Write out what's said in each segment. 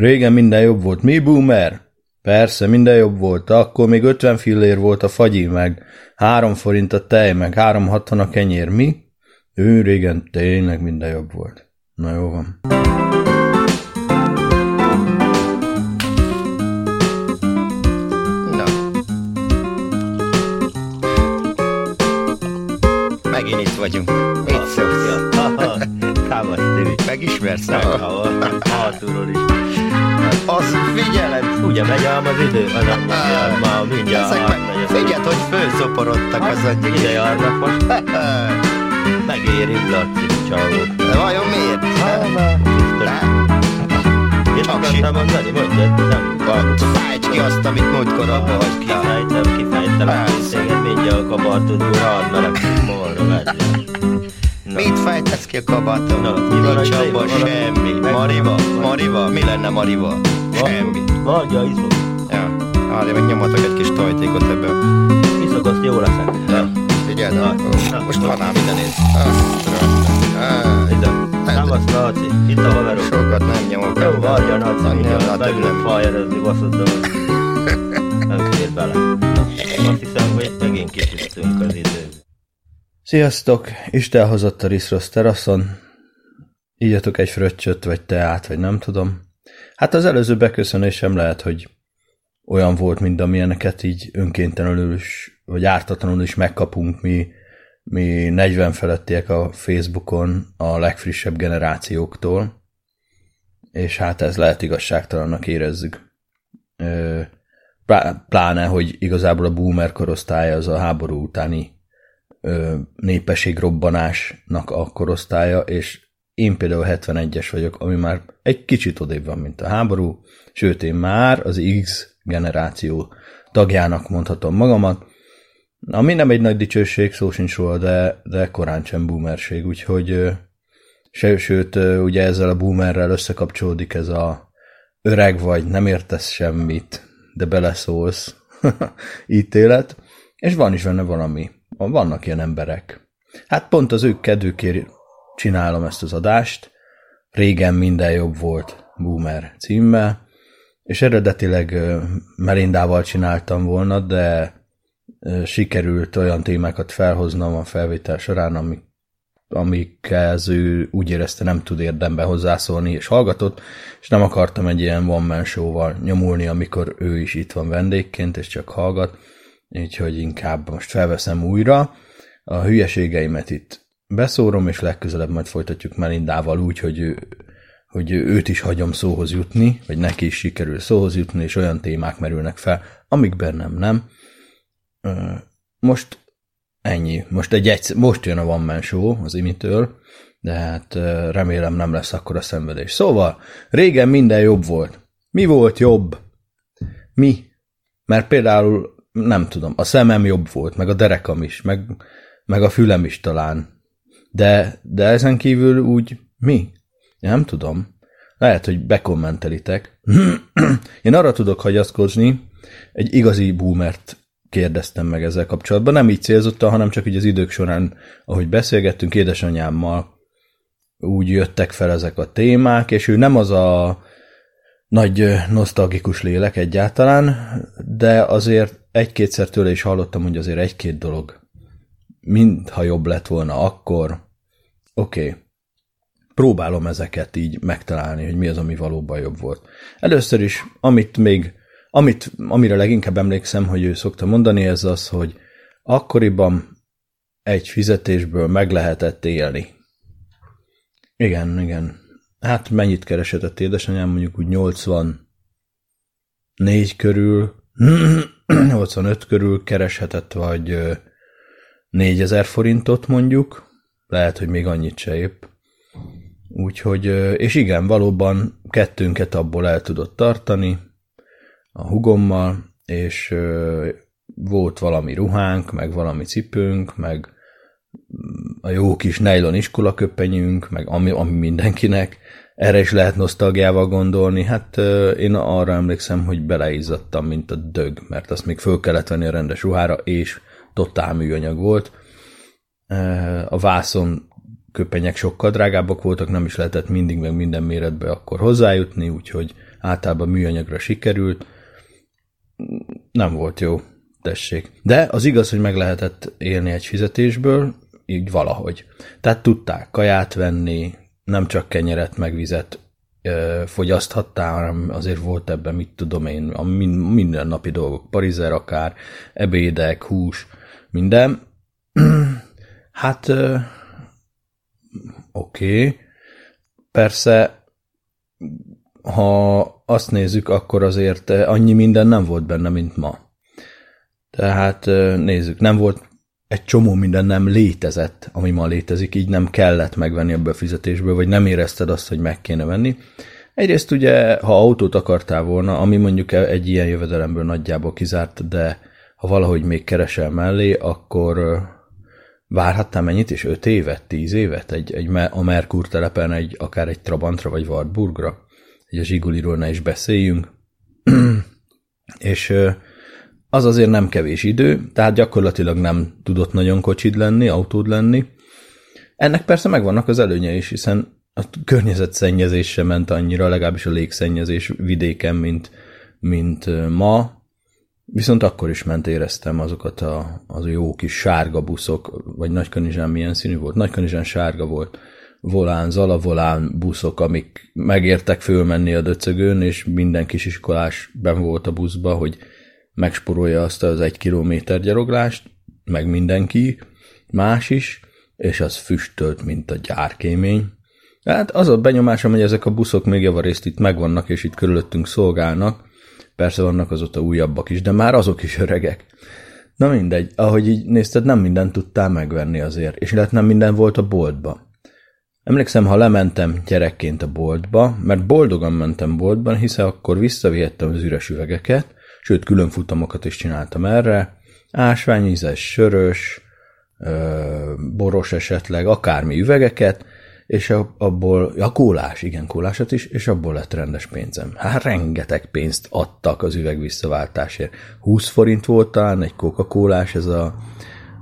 Régen minden jobb volt. Mi, boomer? Persze, minden jobb volt. Akkor még 50 fillér volt a fagyi, meg 3 forint a tej, meg 3,60 a kenyér. Mi? Ő régen tényleg minden jobb volt. Na jó van. Na. Megint itt vagyunk. Mit szólsz? Támasz, Tibi. Megismersz? Na, Hátulról is. Az figyelem. Ugye megy ám az idő, az a mindjárt, már mindjárt meg, átmegy. figyeld, hogy fölszoporodtak az anyagok. Ide járnak most, megéri Laci, csávó. De vajon miért? Mit Csak akartam mondani? Mondjad, nem. Fájts ki azt, amit múltkor abba hagytál. Kifejtem, kifejtem, Persze. téged mindjárt a kabátodból rád meleg morra vegyél. Na. Mit fejtesz ki a kabáton? Na, mi van, Nincs abban semmi. Mariva, Mariva, mi lenne Mariva? Semmi. Mondja, iszok. Ja, várja, meg nyomatok egy kis tajtékot ebből. Iszok, azt jó leszek. Ja, figyeld, Na, most van ám. Á, Ide. Támasz, Laci, itt a haverok. Sokat nem nyomok. Jó, várja, Laci, mindjárt több nem. fájerezni, baszod, de nem fér bele. Azt hiszem, hogy megint kitisztünk az idő. Sziasztok! Isten hozott a Riszrosz teraszon. Ígyatok egy fröccsöt, vagy teát, vagy nem tudom. Hát az előző beköszönésem lehet, hogy olyan volt, mint amilyeneket így önkéntelenül is, vagy ártatlanul is megkapunk mi, mi 40 felettiek a Facebookon a legfrissebb generációktól, és hát ez lehet igazságtalannak érezzük. Pláne, hogy igazából a boomer korosztály az a háború utáni népességrobbanásnak a korosztálya, és én például 71-es vagyok, ami már egy kicsit odébb van, mint a háború, sőt én már az X generáció tagjának mondhatom magamat, ami nem egy nagy dicsőség, szó sincs róla, de, de korán sem boomerség, úgyhogy se, sőt, ugye ezzel a boomerrel összekapcsolódik ez a öreg vagy, nem értesz semmit, de beleszólsz ítélet, és van is benne valami. Vannak ilyen emberek. Hát pont az ők kedvükért csinálom ezt az adást. Régen minden jobb volt Boomer címmel, és eredetileg Melindával csináltam volna, de sikerült olyan témákat felhoznom a felvétel során, amik amikhez ő úgy érezte nem tud érdemben hozzászólni, és hallgatott, és nem akartam egy ilyen one man show-val nyomulni, amikor ő is itt van vendégként, és csak hallgat, úgyhogy inkább most felveszem újra. A hülyeségeimet itt beszórom, és legközelebb majd folytatjuk Melindával úgy, hogy, ő, hogy őt is hagyom szóhoz jutni, vagy neki is sikerül szóhoz jutni, és olyan témák merülnek fel, amik bennem nem. Ö, Most ennyi. Most, egy egyszer, most jön a One Man Show az imitől, de hát remélem nem lesz akkor a szenvedés. Szóval, régen minden jobb volt. Mi volt jobb? Mi? Mert például, nem tudom, a szemem jobb volt, meg a derekam is, meg, meg a fülem is talán. De, de ezen kívül úgy mi? Nem tudom. Lehet, hogy bekommentelitek. Én arra tudok hagyatkozni, egy igazi boomert kérdeztem meg ezzel kapcsolatban. Nem így célzottan, hanem csak így az idők során, ahogy beszélgettünk édesanyámmal, úgy jöttek fel ezek a témák, és ő nem az a nagy nosztalgikus lélek egyáltalán, de azért egy-kétszer tőle is hallottam, hogy azért egy-két dolog mintha jobb lett volna akkor. Oké, okay. próbálom ezeket így megtalálni, hogy mi az, ami valóban jobb volt. Először is, amit még, amit, amire leginkább emlékszem, hogy ő szokta mondani, ez az, hogy akkoriban egy fizetésből meg lehetett élni. Igen, igen. Hát mennyit keresett édesanyám, mondjuk úgy 84 körül, 85 körül kereshetett, vagy ö, 4000 forintot mondjuk, lehet, hogy még annyit se épp. Úgyhogy, és igen, valóban kettőnket abból el tudott tartani, a hugommal, és volt valami ruhánk, meg valami cipőnk, meg a jó kis nejlon iskolaköpenyünk, meg ami, ami mindenkinek, erre is lehet nosztalgiával gondolni. Hát én arra emlékszem, hogy beleizzadtam, mint a dög, mert azt még föl kellett venni a rendes ruhára, és totál műanyag volt. A vászon köpenyek sokkal drágábbak voltak, nem is lehetett mindig meg minden méretbe akkor hozzájutni, úgyhogy általában műanyagra sikerült. Nem volt jó, tessék. De az igaz, hogy meg lehetett élni egy fizetésből, így valahogy. Tehát tudták kaját venni, nem csak kenyeret, meg vizet fogyaszthattál, hanem azért volt ebben, mit tudom én, a min- mindennapi dolgok, parizer akár, ebédek, hús, minden. hát oké, okay. persze ha azt nézzük, akkor azért annyi minden nem volt benne, mint ma. Tehát nézzük, nem volt egy csomó minden nem létezett, ami ma létezik, így nem kellett megvenni a befizetésből, vagy nem érezted azt, hogy meg kéne venni. Egyrészt ugye, ha autót akartál volna, ami mondjuk egy ilyen jövedelemből nagyjából kizárt, de ha valahogy még keresel mellé, akkor várhattál mennyit is? 5 évet, 10 évet? Egy, egy, a Merkur telepen egy, akár egy Trabantra vagy Wartburgra? Egy a Zsiguliról ne is beszéljünk. és az azért nem kevés idő, tehát gyakorlatilag nem tudott nagyon kocsid lenni, autód lenni. Ennek persze megvannak az előnye is, hiszen a környezetszennyezés sem ment annyira, legalábbis a légszennyezés vidéken, mint, mint ma, Viszont akkor is ment éreztem azokat a, az jó kis sárga buszok, vagy Nagykanizsán milyen színű volt? Nagykanizsán sárga volt, volán, zala volán buszok, amik megértek fölmenni a döcögön, és minden kisiskolás ben volt a buszba, hogy megsporolja azt az egy kilométer gyaroglást, meg mindenki, más is, és az füstölt, mint a gyárkémény. Hát az a benyomásom, hogy ezek a buszok még javarészt itt megvannak, és itt körülöttünk szolgálnak. Persze vannak azóta újabbak is, de már azok is öregek. Na mindegy, ahogy így nézted, nem mindent tudtál megvenni azért, és illetve nem minden volt a boltba. Emlékszem, ha lementem gyerekként a boltba, mert boldogan mentem boltban, hiszen akkor visszavihettem az üres üvegeket, sőt, külön futamokat is csináltam erre, ásványízes, sörös, boros esetleg, akármi üvegeket, és abból, ja, kólás, igen, kólásat is, és abból lett rendes pénzem. Hát rengeteg pénzt adtak az üveg visszaváltásért. 20 forint volt talán egy coca ez a,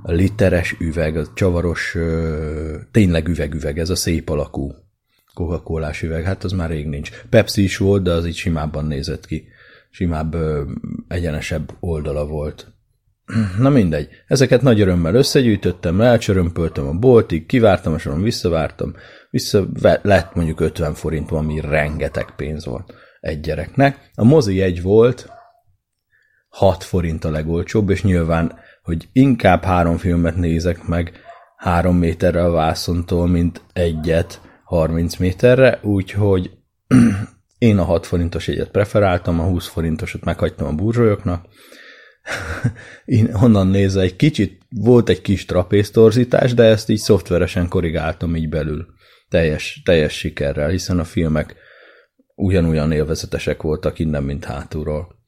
literes üveg, a csavaros, tényleg üveg-üveg, ez a szép alakú coca üveg, hát az már rég nincs. Pepsi is volt, de az így simábban nézett ki simább, egyenesebb oldala volt. Na mindegy, ezeket nagy örömmel összegyűjtöttem, elcsörömpöltem a boltig, kivártam a soron, visszavártam, vissza lett mondjuk 50 forint, ami rengeteg pénz volt egy gyereknek. A mozi egy volt, 6 forint a legolcsóbb, és nyilván, hogy inkább három filmet nézek meg három méterre a vászontól, mint egyet 30 méterre, úgyhogy én a 6 forintos egyet preferáltam, a 20 forintosat meghagytam a burzsolyoknak. Én onnan nézve egy kicsit, volt egy kis trapéztorzítás, de ezt így szoftveresen korrigáltam így belül. Teljes, teljes sikerrel, hiszen a filmek ugyanolyan élvezetesek voltak innen, mint hátulról.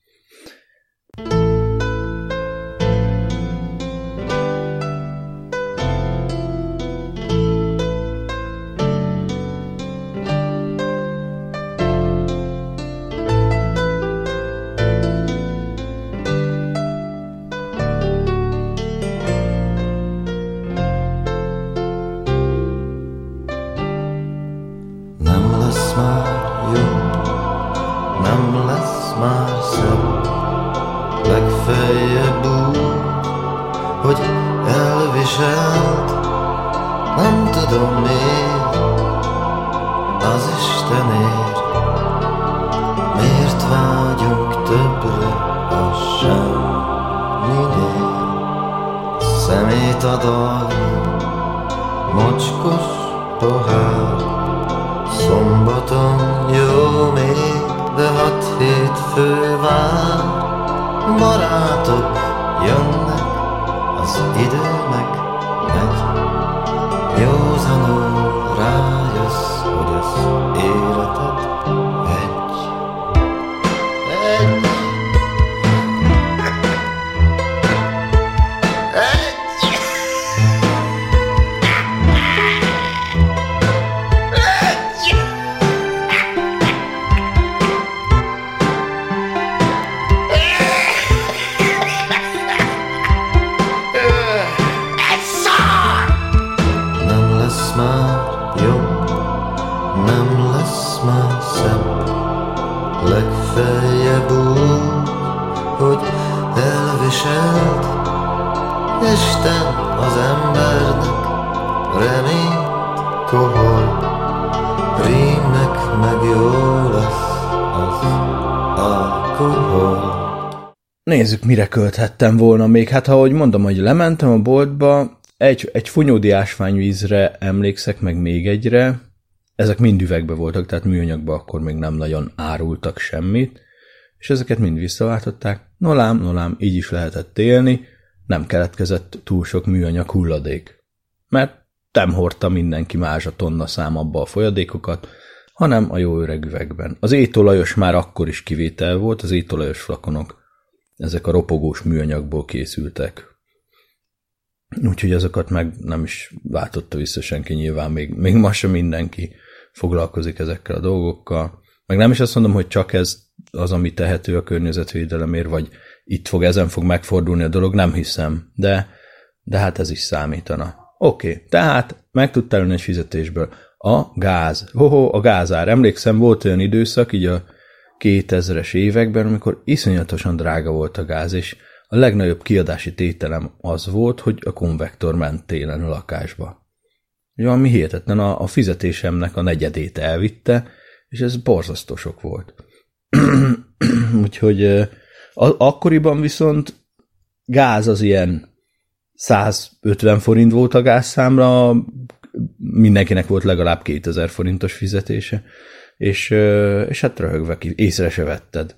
Mire költhettem volna még. Hát, ahogy mondom, hogy lementem a boltba, egy, egy funyódi ásványvízre emlékszek, meg még egyre. Ezek mind üvegbe voltak, tehát műanyagba akkor még nem nagyon árultak semmit, és ezeket mind visszaváltották. Nolám, nolám, így is lehetett élni, nem keletkezett túl sok műanyag hulladék. Mert nem hordta mindenki más a tonna szám abba a folyadékokat, hanem a jó öreg üvegben. Az étolajos már akkor is kivétel volt, az étolajos flakonok ezek a ropogós műanyagból készültek. Úgyhogy azokat meg nem is váltotta vissza senki, nyilván még, még ma sem mindenki foglalkozik ezekkel a dolgokkal. Meg nem is azt mondom, hogy csak ez az, ami tehető a környezetvédelemért, vagy itt fog, ezen fog megfordulni a dolog, nem hiszem, de, de hát ez is számítana. Oké, okay, tehát meg tudtál egy fizetésből. A gáz. Hoho, a gázár. Emlékszem, volt olyan időszak, így a 2000-es években, amikor iszonyatosan drága volt a gáz, és a legnagyobb kiadási tételem az volt, hogy a konvektor ment télen a lakásba. Valami hihetetlen, a, a fizetésemnek a negyedét elvitte, és ez borzasztó sok volt. Úgyhogy a, akkoriban viszont gáz az ilyen 150 forint volt a gázszámra, mindenkinek volt legalább 2000 forintos fizetése és, és hát röhögve ki, észre se vetted.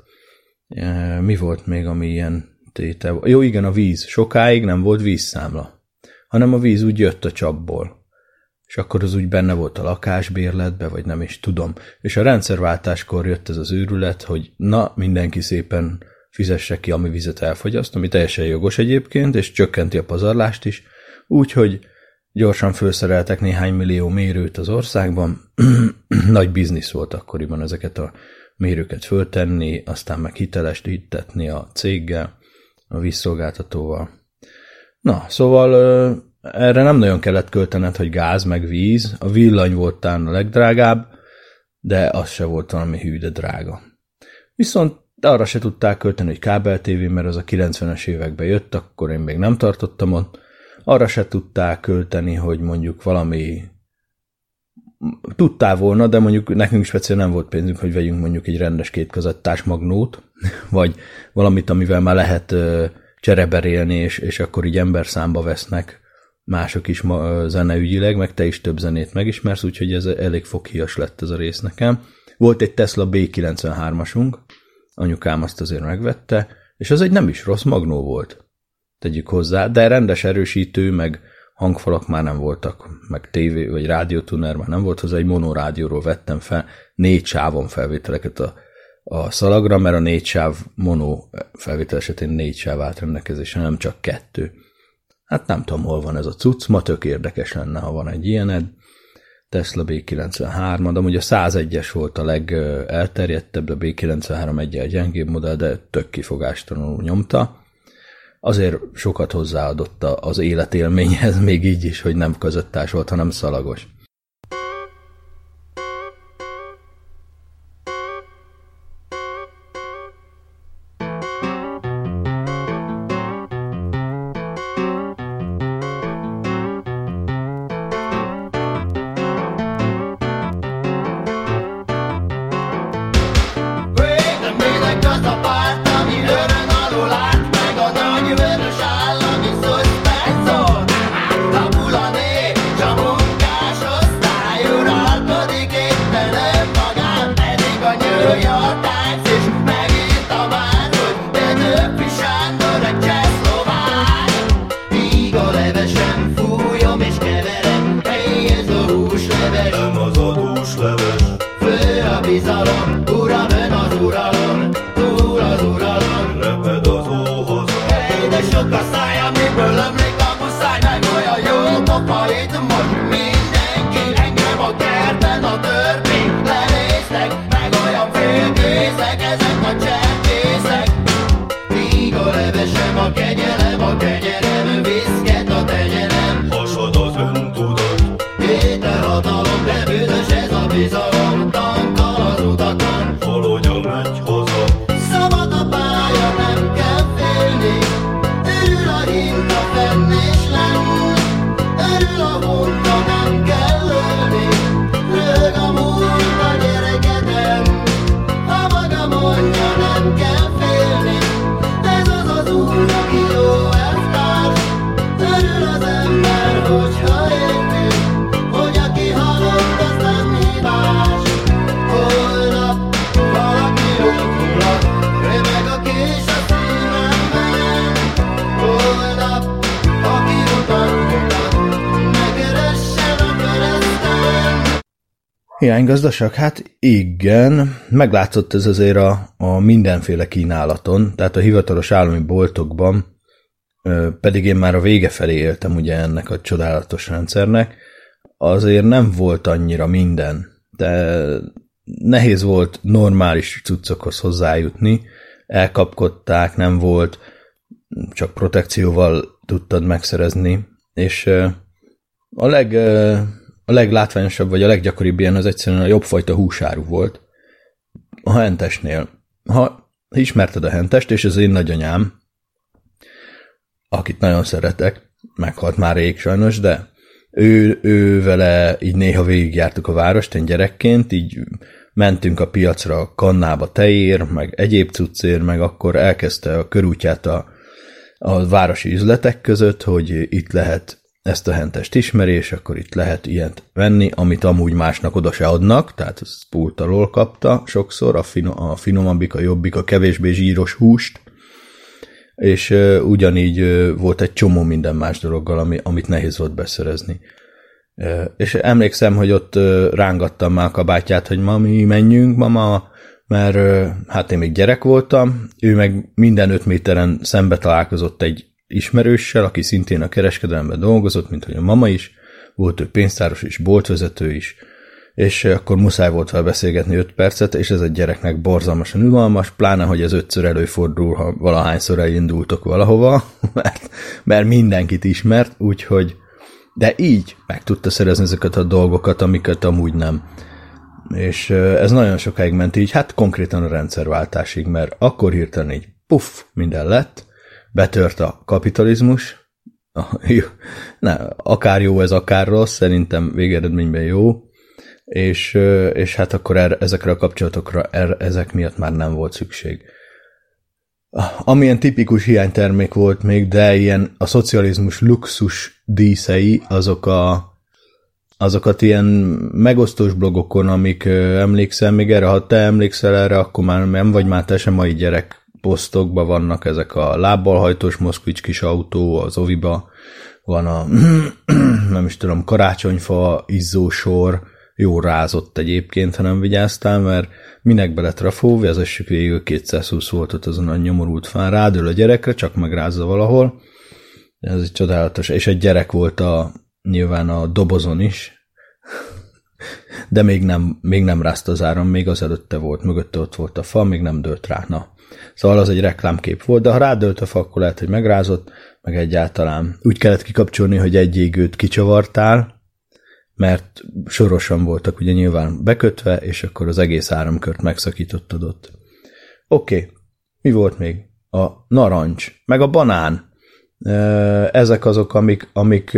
Mi volt még, ami ilyen tétel? Jó, igen, a víz. Sokáig nem volt vízszámla, hanem a víz úgy jött a csapból. És akkor az úgy benne volt a lakásbérletbe, vagy nem is tudom. És a rendszerváltáskor jött ez az őrület, hogy na, mindenki szépen fizesse ki, ami vizet elfogyaszt, ami teljesen jogos egyébként, és csökkenti a pazarlást is, úgyhogy Gyorsan felszereltek néhány millió mérőt az országban. Nagy biznisz volt akkoriban ezeket a mérőket föltenni, aztán meg hitelest hittetni a céggel, a vízszolgáltatóval. Na, szóval erre nem nagyon kellett költened, hogy gáz meg víz. A villany volt talán a legdrágább, de az se volt valami hű, de drága. Viszont arra se tudták költeni, hogy kábel TV, mert az a 90-es években jött, akkor én még nem tartottam ott, arra se tudták költeni, hogy mondjuk valami tudtál volna, de mondjuk nekünk speciál nem volt pénzünk, hogy vegyünk mondjuk egy rendes kétkazettás magnót, vagy valamit, amivel már lehet csereberélni, és, és akkor így ember számba vesznek mások is ma, zeneügyileg, meg te is több zenét megismersz, úgyhogy ez elég foghíjas lett ez a rész nekem. Volt egy Tesla B93-asunk, anyukám azt azért megvette, és az egy nem is rossz magnó volt tegyük hozzá, de rendes erősítő, meg hangfalak már nem voltak, meg tévé vagy rádiótuner már nem volt hozzá, egy monorádióról vettem fel négy sávon felvételeket a, a szalagra, mert a négy sáv mono felvétel esetén négy sáv állt rendelkezésre, nem csak kettő. Hát nem tudom, hol van ez a cucc, ma tök érdekes lenne, ha van egy ilyened. Tesla B93, de amúgy a 101-es volt a legelterjedtebb, a B93 egy gyengébb modell, de tök kifogástalanul nyomta azért sokat hozzáadott az életélményhez, még így is, hogy nem közöttás volt, hanem szalagos. Hiánygazdaság? Hát igen, meglátszott ez azért a, a mindenféle kínálaton, tehát a hivatalos állami boltokban, pedig én már a vége felé éltem ugye ennek a csodálatos rendszernek, azért nem volt annyira minden, de nehéz volt normális cuccokhoz hozzájutni, elkapkodták, nem volt, csak protekcióval tudtad megszerezni, és a leg a leglátványosabb, vagy a leggyakoribb ilyen az egyszerűen a jobbfajta húsáru volt. A hentesnél. Ha ismerted a hentest, és az én nagyanyám, akit nagyon szeretek, meghalt már rég sajnos, de ő, ő vele így néha végigjártuk a várost, én gyerekként, így mentünk a piacra kannába tejér, meg egyéb cuccér, meg akkor elkezdte a körútját a, a városi üzletek között, hogy itt lehet ezt a hentest ismeri, és akkor itt lehet ilyet venni, amit amúgy másnak oda se adnak, tehát ez pult alól kapta sokszor, a, fino, a finomabbik, a jobbik, a kevésbé zsíros húst, és uh, ugyanígy uh, volt egy csomó minden más dologgal, ami, amit nehéz volt beszerezni. Uh, és emlékszem, hogy ott uh, rángattam már a kabátját, hogy mami, menjünk, mama, mert hát én még gyerek voltam, ő meg minden öt méteren szembe találkozott egy ismerőssel, aki szintén a kereskedelemben dolgozott, mint hogy a mama is, volt ő pénztáros is, boltvezető is, és akkor muszáj volt vele beszélgetni 5 percet, és ez egy gyereknek borzalmasan unalmas, pláne, hogy ez ötször előfordul, ha valahányszor elindultok valahova, mert, mert mindenkit ismert, úgyhogy de így meg tudta szerezni ezeket a dolgokat, amiket amúgy nem. És ez nagyon sokáig ment így, hát konkrétan a rendszerváltásig, mert akkor hirtelen így puff, minden lett, betört a kapitalizmus, ne, akár jó ez, akár rossz, szerintem végeredményben jó, és, és hát akkor er, ezekre a kapcsolatokra er, ezek miatt már nem volt szükség. Amilyen tipikus hiánytermék volt még, de ilyen a szocializmus luxus díszei, azok a azokat ilyen megosztós blogokon, amik emlékszem még erre, ha te emlékszel erre, akkor már nem vagy már te sem mai gyerek posztokban vannak ezek a lábbal hajtós moszkvics kis autó, az oviba van a nem is tudom, karácsonyfa izzósor, jó rázott egyébként, ha nem vigyáztál, mert minek bele trafó, vezessük végül 220 voltot azon a nyomorult fán, rádől a gyerekre, csak megrázza valahol. Ez egy csodálatos, és egy gyerek volt a, nyilván a dobozon is, de még nem, még nem rázta az áram, még az előtte volt, mögötte ott volt a fa, még nem dőlt rá. Na, Szóval az egy reklámkép volt, de ha rádölt a fa, akkor lehet, hogy megrázott, meg egyáltalán úgy kellett kikapcsolni, hogy egy égőt kicsavartál, mert sorosan voltak ugye nyilván bekötve, és akkor az egész áramkört megszakítottad ott. Oké, okay. mi volt még? A narancs, meg a banán. Ezek azok, amik, amik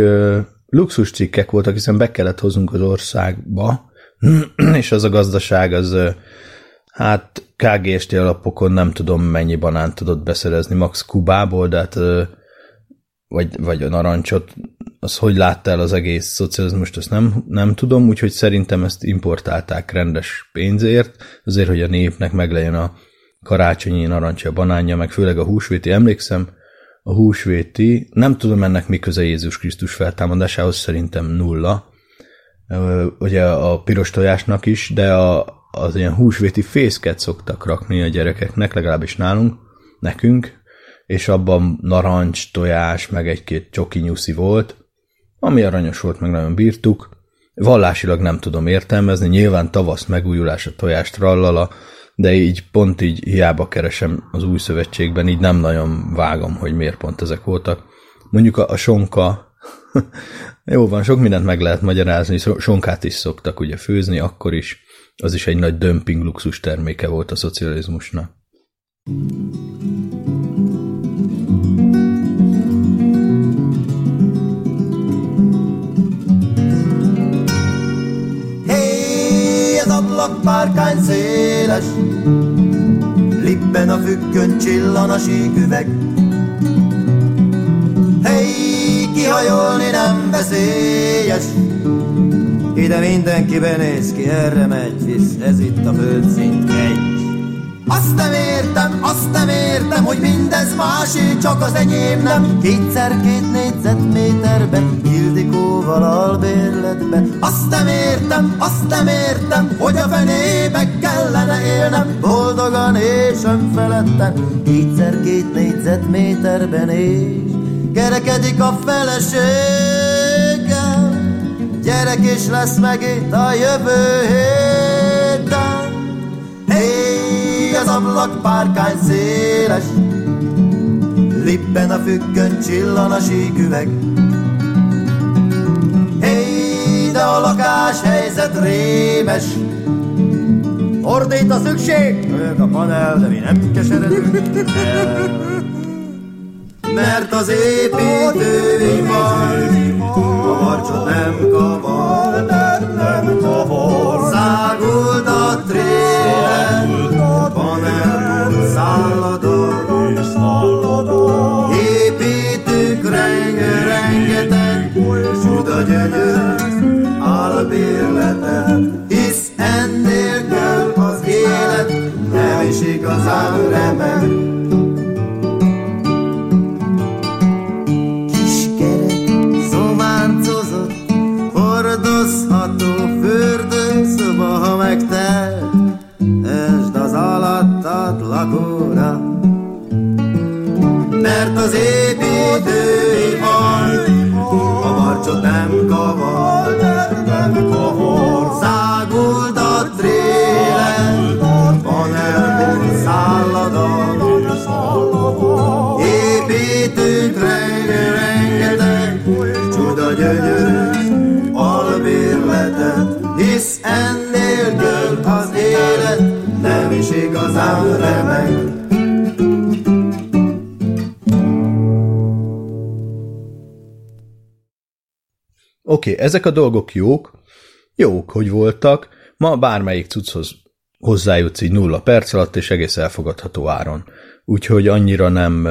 luxus cikkek voltak, hiszen be kellett hoznunk az országba, és az a gazdaság az Hát KGST alapokon nem tudom mennyi banánt tudott beszerezni, max Kubából, de hát vagy, vagy a narancsot, az hogy látta el az egész szocializmust, azt nem, nem tudom, úgyhogy szerintem ezt importálták rendes pénzért, azért, hogy a népnek meglegyen a karácsonyi narancsa, banánja, meg főleg a húsvéti. Emlékszem, a húsvéti, nem tudom ennek mi köze Jézus Krisztus feltámadásához, szerintem nulla, ugye a piros tojásnak is, de a, az ilyen húsvéti fészket szoktak rakni a gyerekeknek, legalábbis nálunk, nekünk, és abban narancs, tojás, meg egy-két csoki nyuszi volt, ami aranyos volt, meg nagyon bírtuk. Vallásilag nem tudom értelmezni, nyilván tavasz megújulás a tojást trallala, de így pont így hiába keresem az új szövetségben, így nem nagyon vágom, hogy miért pont ezek voltak. Mondjuk a, a sonka, jó van, sok mindent meg lehet magyarázni, sonkát is szoktak ugye főzni, akkor is az is egy nagy dömping luxus terméke volt a szocializmusnak. Hey, ez ablakpárkány széles, Libben a függön csillan a síküveg. Hey, kihajolni nem veszélyes, ide mindenki benéz ki, erre megy, hisz ez itt a földszint egy. Azt nem értem, azt nem értem, hogy mindez másé, csak az enyém nem. Kétszer két négyzetméterben, Ildikóval albérletben. Azt nem értem, azt nem értem, hogy a fenébe kellene élnem. Boldogan és önfeledten, kétszer két négyzetméterben és kerekedik a feleségem. Gyerek is lesz megint a jövő héten. Hey, az ablak párkány széles, Lippen a függön csillan a síküveg. Hey, de a lakás helyzet rémes, Ordít a szükség, ők a panel, de mi nem keseredünk. Mert az építőipar a marcsot nem kavar, nem kavar. Szágult a tréler, panel szállador, és szállador. Építők renge, rengeteg, csuda gyönyör, albérletet, hisz ennélkül az élet nem is igazán remek. Mert az építőipar a marcsot nem kavar, nem kavar. Szágult a tréler, panelból szálladon, Építünk renge, rengeteg csuda gyönyörű albérletet, hisz ennélkül az élet nem is igazán remek. Oké, okay, ezek a dolgok jók, jók, hogy voltak, ma bármelyik cucchoz hozzájutsz így nulla perc alatt, és egész elfogadható áron. Úgyhogy annyira nem,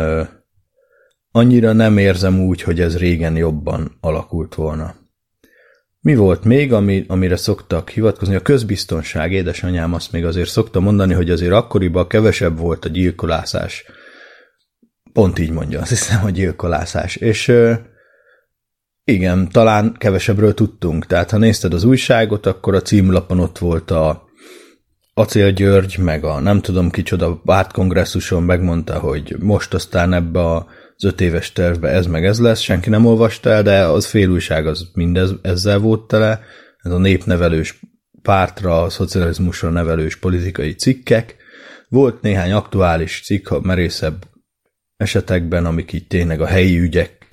annyira nem érzem úgy, hogy ez régen jobban alakult volna. Mi volt még, ami, amire szoktak hivatkozni? A közbiztonság, édesanyám azt még azért szokta mondani, hogy azért akkoriban kevesebb volt a gyilkolászás. Pont így mondja, azt hiszem, a gyilkolászás. És igen, talán kevesebbről tudtunk. Tehát ha nézted az újságot, akkor a címlapon ott volt a Acél György, meg a nem tudom kicsoda pártkongresszuson megmondta, hogy most aztán ebbe az öt éves tervbe ez meg ez lesz, senki nem olvasta el, de az fél újság az mindez ezzel volt tele, ez a népnevelős pártra, a szocializmusra nevelős politikai cikkek. Volt néhány aktuális cikk, a merészebb esetekben, amik így tényleg a helyi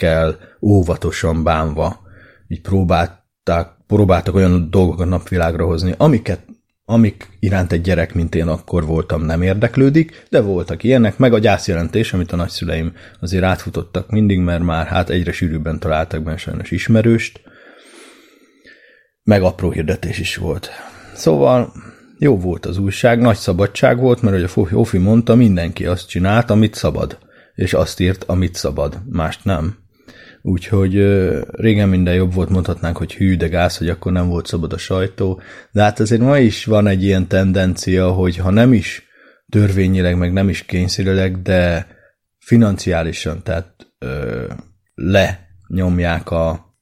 ügyekkel óvatosan bánva így próbálták, próbáltak olyan dolgokat napvilágra hozni, amiket amik iránt egy gyerek, mint én akkor voltam, nem érdeklődik, de voltak ilyenek, meg a gyászjelentés, amit a nagyszüleim azért átfutottak mindig, mert már hát egyre sűrűbben találtak benne sajnos ismerőst, meg apró hirdetés is volt. Szóval jó volt az újság, nagy szabadság volt, mert hogy a Jófi mondta, mindenki azt csinált, amit szabad, és azt írt, amit szabad, mást nem. Úgyhogy régen minden jobb volt, mondhatnánk, hogy hű, de gáz, hogy akkor nem volt szabad a sajtó. De hát azért ma is van egy ilyen tendencia, hogy ha nem is törvényileg, meg nem is kényszerileg, de financiálisan, tehát ö, lenyomják a,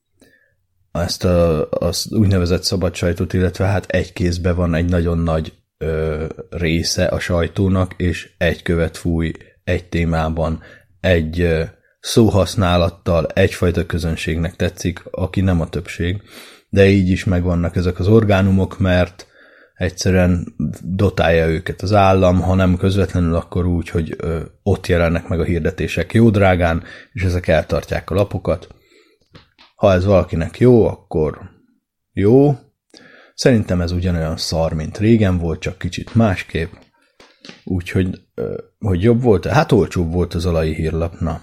ezt a, az úgynevezett szabad sajtót, illetve hát egy kézbe van egy nagyon nagy ö, része a sajtónak, és egy követ fúj egy témában, egy ö, szóhasználattal egyfajta közönségnek tetszik, aki nem a többség, de így is megvannak ezek az orgánumok, mert egyszerűen dotálja őket az állam, ha nem közvetlenül, akkor úgy, hogy ott jelennek meg a hirdetések jó drágán, és ezek eltartják a lapokat. Ha ez valakinek jó, akkor jó. Szerintem ez ugyanolyan szar, mint régen volt, csak kicsit másképp. Úgyhogy, hogy jobb volt? Hát olcsóbb volt az alai hírlap, na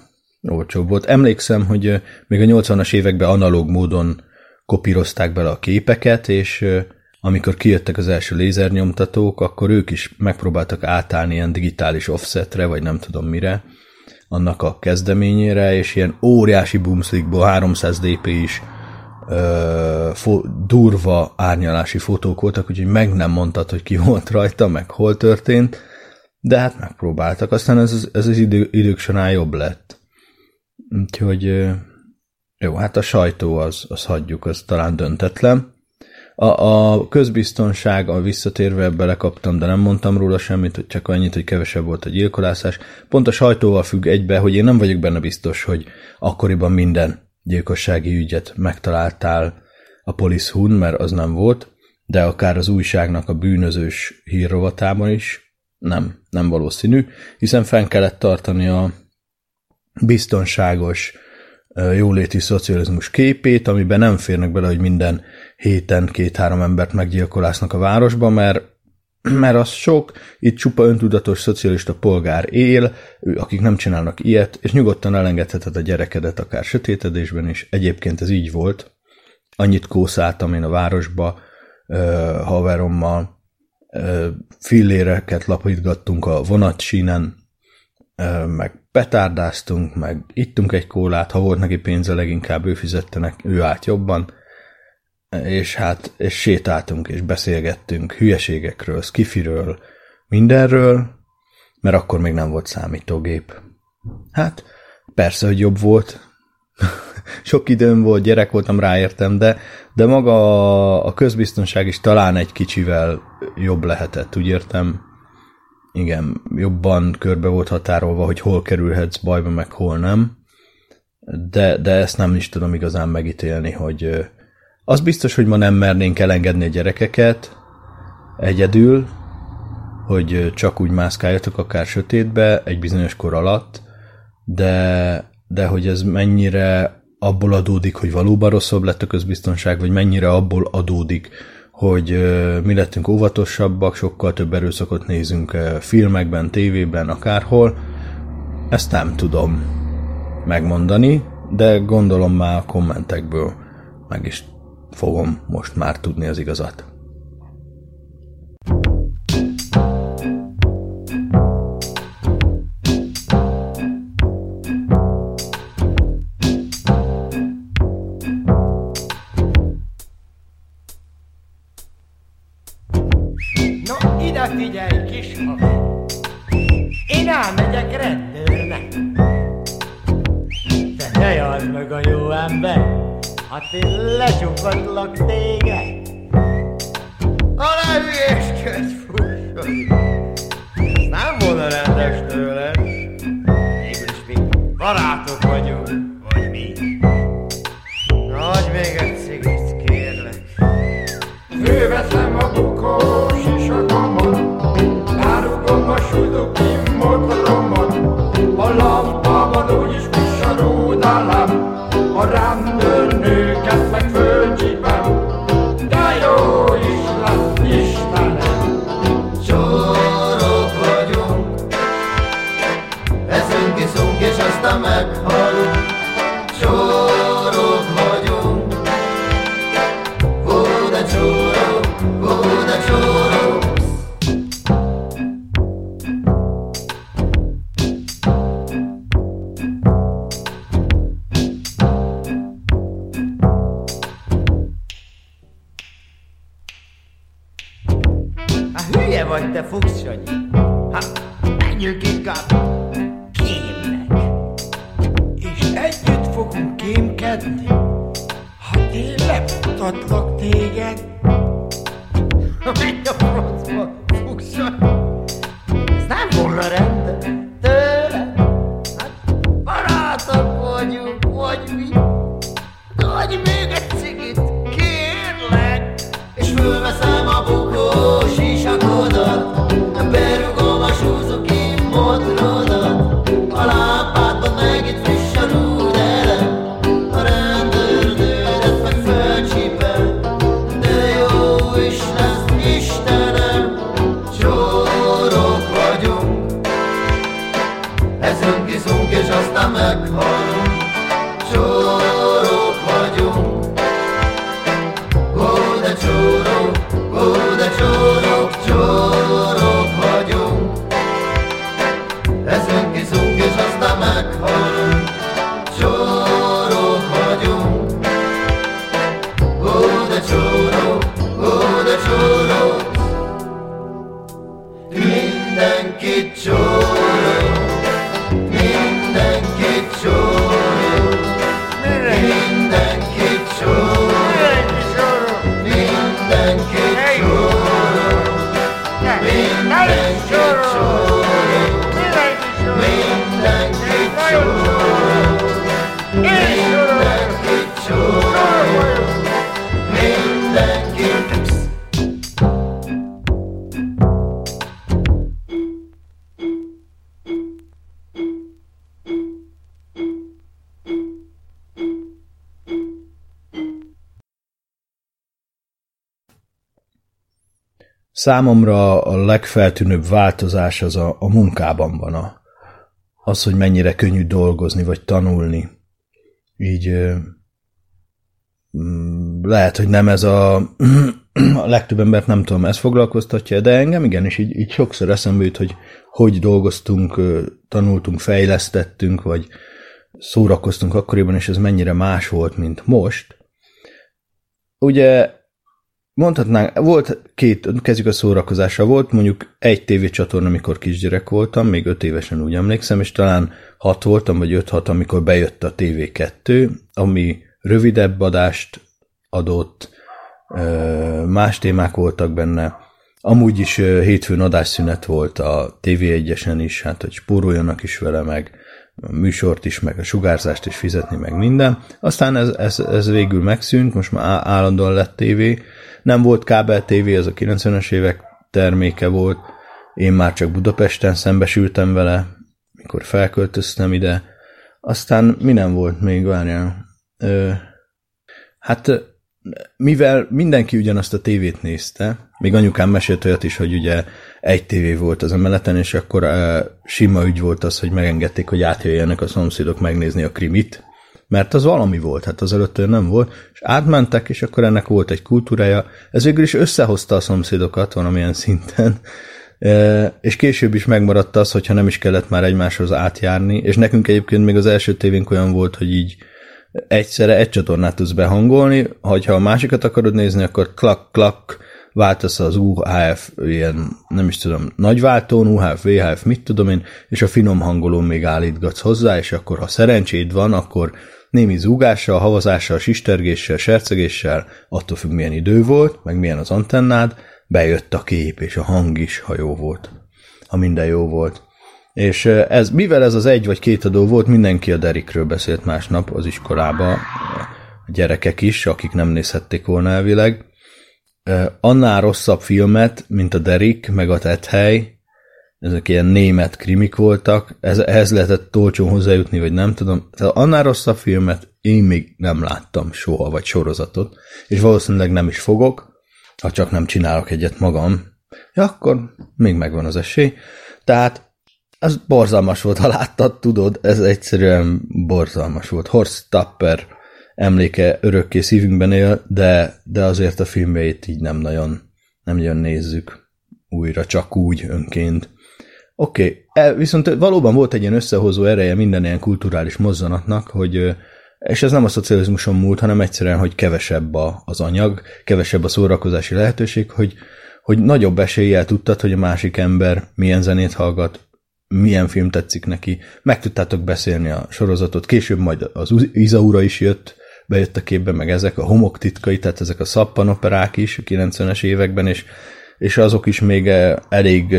olcsóbb volt. Emlékszem, hogy még a 80-as években analóg módon kopírozták bele a képeket, és amikor kijöttek az első lézernyomtatók, akkor ők is megpróbáltak átállni ilyen digitális offsetre, vagy nem tudom mire, annak a kezdeményére, és ilyen óriási boomslickból 300 dp is ö, fo- durva árnyalási fotók voltak, úgyhogy meg nem mondtad, hogy ki volt rajta, meg hol történt, De hát megpróbáltak, aztán ez, ez az idő, idők során jobb lett. Úgyhogy jó, hát a sajtó az, az hagyjuk, az talán döntetlen. A, a közbiztonság, a visszatérve belekaptam, de nem mondtam róla semmit, hogy csak annyit, hogy kevesebb volt a gyilkolászás. Pont a sajtóval függ egybe, hogy én nem vagyok benne biztos, hogy akkoriban minden gyilkossági ügyet megtaláltál a Police Hun, mert az nem volt, de akár az újságnak a bűnözős hírrovatában is nem, nem valószínű, hiszen fenn kellett tartani a biztonságos, jóléti szocializmus képét, amiben nem férnek bele, hogy minden héten két-három embert meggyilkolásznak a városba, mert mert az sok, itt csupa öntudatos szocialista polgár él, akik nem csinálnak ilyet, és nyugodtan elengedheted a gyerekedet akár sötétedésben is. Egyébként ez így volt. Annyit kószáltam én a városba haverommal, ö, filléreket lapítgattunk a vonatsínen, ö, meg petárdáztunk, meg ittunk egy kólát, ha volt neki pénze, leginkább ő fizette, nek- ő állt jobban, és hát és sétáltunk, és beszélgettünk hülyeségekről, skifiről, mindenről, mert akkor még nem volt számítógép. Hát, persze, hogy jobb volt. Sok időm volt, gyerek voltam, ráértem, de, de maga a közbiztonság is talán egy kicsivel jobb lehetett, úgy értem. Igen, jobban körbe volt határolva, hogy hol kerülhetsz bajba, meg hol nem. De, de ezt nem is tudom igazán megítélni, hogy az biztos, hogy ma nem mernénk elengedni a gyerekeket egyedül, hogy csak úgy mászkáljatok akár sötétbe egy bizonyos kor alatt, de, de hogy ez mennyire abból adódik, hogy valóban rosszabb lett a közbiztonság, vagy mennyire abból adódik, hogy mi lettünk óvatosabbak, sokkal több erőszakot nézünk filmekben, tévében, akárhol, ezt nem tudom megmondani, de gondolom már a kommentekből meg is fogom most már tudni az igazat. Kémkedni. Hát én leputatlak téged. Menj a francba, Számomra a legfeltűnőbb változás az a, a munkában van. A, az, hogy mennyire könnyű dolgozni vagy tanulni. Így mm, lehet, hogy nem ez a, a legtöbb embert nem tudom, ez foglalkoztatja, de engem igenis így, így sokszor eszembe jut, hogy hogy dolgoztunk, tanultunk, fejlesztettünk, vagy szórakoztunk akkoriban, és ez mennyire más volt, mint most. Ugye mondhatnánk, volt két, kezdjük a szórakozásra, volt mondjuk egy tévécsatorna, amikor kisgyerek voltam, még öt évesen úgy emlékszem, és talán hat voltam, vagy öt-hat, amikor bejött a TV2, ami rövidebb adást adott, más témák voltak benne, amúgy is hétfőn adásszünet volt a TV1-esen is, hát hogy spóroljanak is vele, meg a műsort is, meg a sugárzást is fizetni, meg minden. Aztán ez, ez, ez végül megszűnt, most már állandóan lett tévé. Nem volt kábel tévé, az a 90-es évek terméke volt. Én már csak Budapesten szembesültem vele, mikor felköltöztem ide. Aztán mi nem volt még, várjál. Ö, hát mivel mindenki ugyanazt a tévét nézte, még anyukám mesélt olyat is, hogy ugye egy tévé volt az emeleten, és akkor uh, sima ügy volt az, hogy megengedték, hogy átjöjjenek a szomszédok megnézni a krimit, mert az valami volt, hát az előtt olyan nem volt, és átmentek, és akkor ennek volt egy kultúrája. Ez végül is összehozta a szomszédokat valamilyen szinten, E, és később is megmaradt az, hogyha nem is kellett már egymáshoz átjárni, és nekünk egyébként még az első tévénk olyan volt, hogy így egyszerre egy csatornát tudsz behangolni, hogyha a másikat akarod nézni, akkor klak-klak, váltasz az UHF, ilyen, nem is tudom, nagyváltón, UHF, VHF, mit tudom én, és a finom hangolón még állítgatsz hozzá, és akkor ha szerencséd van, akkor némi zúgással, havazással, sistergéssel, sercegéssel, attól függ milyen idő volt, meg milyen az antennád, bejött a kép, és a hang is, ha jó volt. Ha minden jó volt. És ez, mivel ez az egy vagy két adó volt, mindenki a Derikről beszélt másnap az iskolába, a gyerekek is, akik nem nézhették volna elvileg. Annál rosszabb filmet, mint a Derik, meg a Tethely, ezek ilyen német krimik voltak, ez, ehhez lehetett tolcsón hozzájutni, vagy nem tudom. Tehát annál rosszabb filmet én még nem láttam soha, vagy sorozatot, és valószínűleg nem is fogok, ha csak nem csinálok egyet magam, ja, akkor még megvan az esély. Tehát az borzalmas volt, ha láttad, tudod, ez egyszerűen borzalmas volt. Horst Tapper emléke örökké szívünkben él, de, de azért a filmjeit így nem nagyon, nem nagyon nézzük újra, csak úgy önként. Oké, okay. viszont valóban volt egy ilyen összehozó ereje minden ilyen kulturális mozzanatnak, hogy és ez nem a szocializmuson múlt, hanem egyszerűen, hogy kevesebb a, az anyag, kevesebb a szórakozási lehetőség, hogy, hogy nagyobb eséllyel tudtad, hogy a másik ember milyen zenét hallgat, milyen film tetszik neki. Meg tudtátok beszélni a sorozatot, később majd az Izaura is jött, bejött a képbe, meg ezek a homok titkai, tehát ezek a szappanoperák is a 90-es években, és, és azok is még elég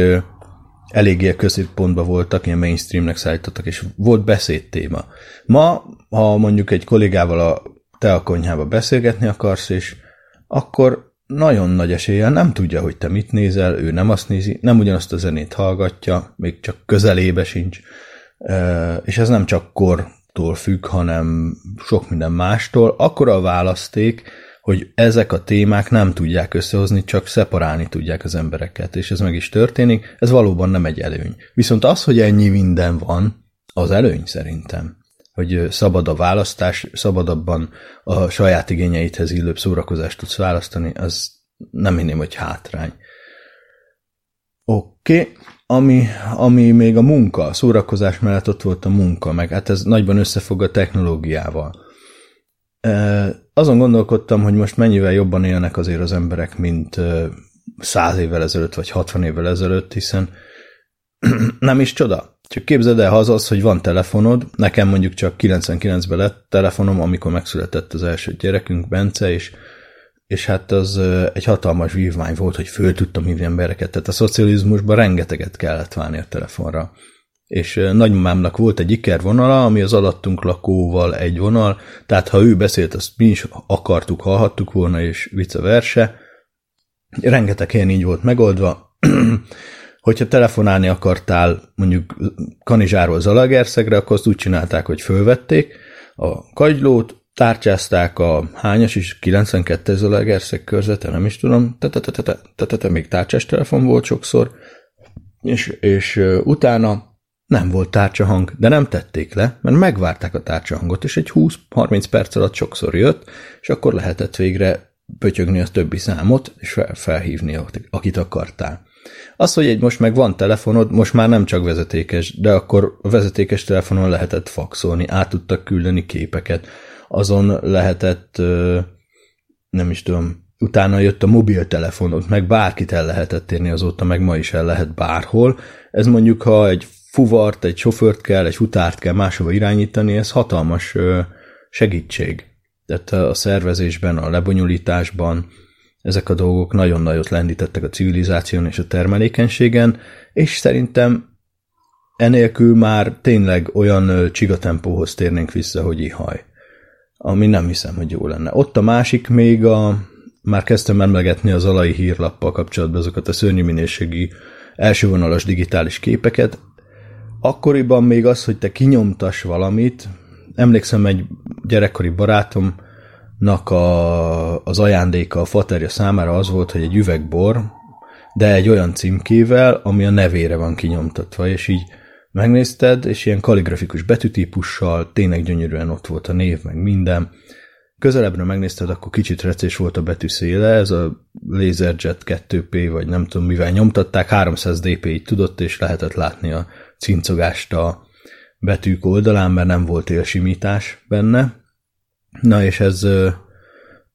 eléggé a középpontban voltak, ilyen mainstreamnek szállítottak, és volt beszédtéma. Ma, ha mondjuk egy kollégával a te a konyhába beszélgetni akarsz, és akkor nagyon nagy eséllyel nem tudja, hogy te mit nézel, ő nem azt nézi, nem ugyanazt a zenét hallgatja, még csak közelébe sincs, és ez nem csak kortól függ, hanem sok minden mástól. Akkor a választék, hogy ezek a témák nem tudják összehozni, csak szeparálni tudják az embereket, és ez meg is történik, ez valóban nem egy előny. Viszont az, hogy ennyi minden van, az előny szerintem. Hogy szabad a választás, szabadabban a saját igényeidhez illőbb szórakozást tudsz választani, az nem hinném, hogy hátrány. Oké, okay. ami, ami még a munka, a szórakozás mellett ott volt a munka, meg hát ez nagyban összefog a technológiával azon gondolkodtam, hogy most mennyivel jobban élnek azért az emberek, mint száz évvel ezelőtt, vagy 60 évvel ezelőtt, hiszen nem is csoda. Csak képzeld el, ha az az, hogy van telefonod, nekem mondjuk csak 99-ben lett telefonom, amikor megszületett az első gyerekünk, Bence, és, és hát az egy hatalmas vívmány volt, hogy föl tudtam hívni embereket. Tehát a szocializmusban rengeteget kellett válni a telefonra. És nagymamámnak volt egy ikervonala, ami az alattunk lakóval egy vonal, tehát ha ő beszélt, azt mi is akartuk, hallhattuk volna, és vice verse. Rengeteg helyen így volt megoldva. hogyha telefonálni akartál mondjuk Kanizsáról Zalagerszegre, akkor azt úgy csinálták, hogy fölvették a kagylót, tárcsázták a hányas is, 92 Zalagerszeg körzete, nem is tudom, te még tárcsás telefon volt sokszor, és, és utána nem volt tárcsahang, de nem tették le, mert megvárták a tárcsahangot, és egy 20-30 perc alatt sokszor jött, és akkor lehetett végre pötyögni a többi számot, és felhívni, akit akartál. Az, hogy egy most meg van telefonod, most már nem csak vezetékes, de akkor a vezetékes telefonon lehetett faxolni, át tudtak küldeni képeket, azon lehetett, nem is tudom, utána jött a mobiltelefonod, meg bárkit el lehetett érni azóta, meg ma is el lehet bárhol. Ez mondjuk, ha egy fuvart, egy sofőrt kell, egy futárt kell máshova irányítani, ez hatalmas segítség. Tehát a szervezésben, a lebonyolításban, ezek a dolgok nagyon nagyot lendítettek a civilizáción és a termelékenységen, és szerintem enélkül már tényleg olyan csigatempóhoz térnénk vissza, hogy ihaj. Ami nem hiszem, hogy jó lenne. Ott a másik még a, már kezdtem emlegetni az alai hírlappal kapcsolatban azokat a szörnyű minőségi elsővonalas digitális képeket. Akkoriban még az, hogy te kinyomtas valamit, emlékszem egy gyerekkori barátom, nak a, az ajándéka a faterja számára az volt, hogy egy üvegbor, de egy olyan címkével, ami a nevére van kinyomtatva, és így megnézted, és ilyen kaligrafikus betűtípussal, tényleg gyönyörűen ott volt a név, meg minden. Közelebbről megnézted, akkor kicsit recés volt a betűszéle, ez a LaserJet 2P, vagy nem tudom mivel nyomtatták, 300 dpi tudott, és lehetett látni a cincogást a betűk oldalán, mert nem volt élsimítás benne. Na és ez,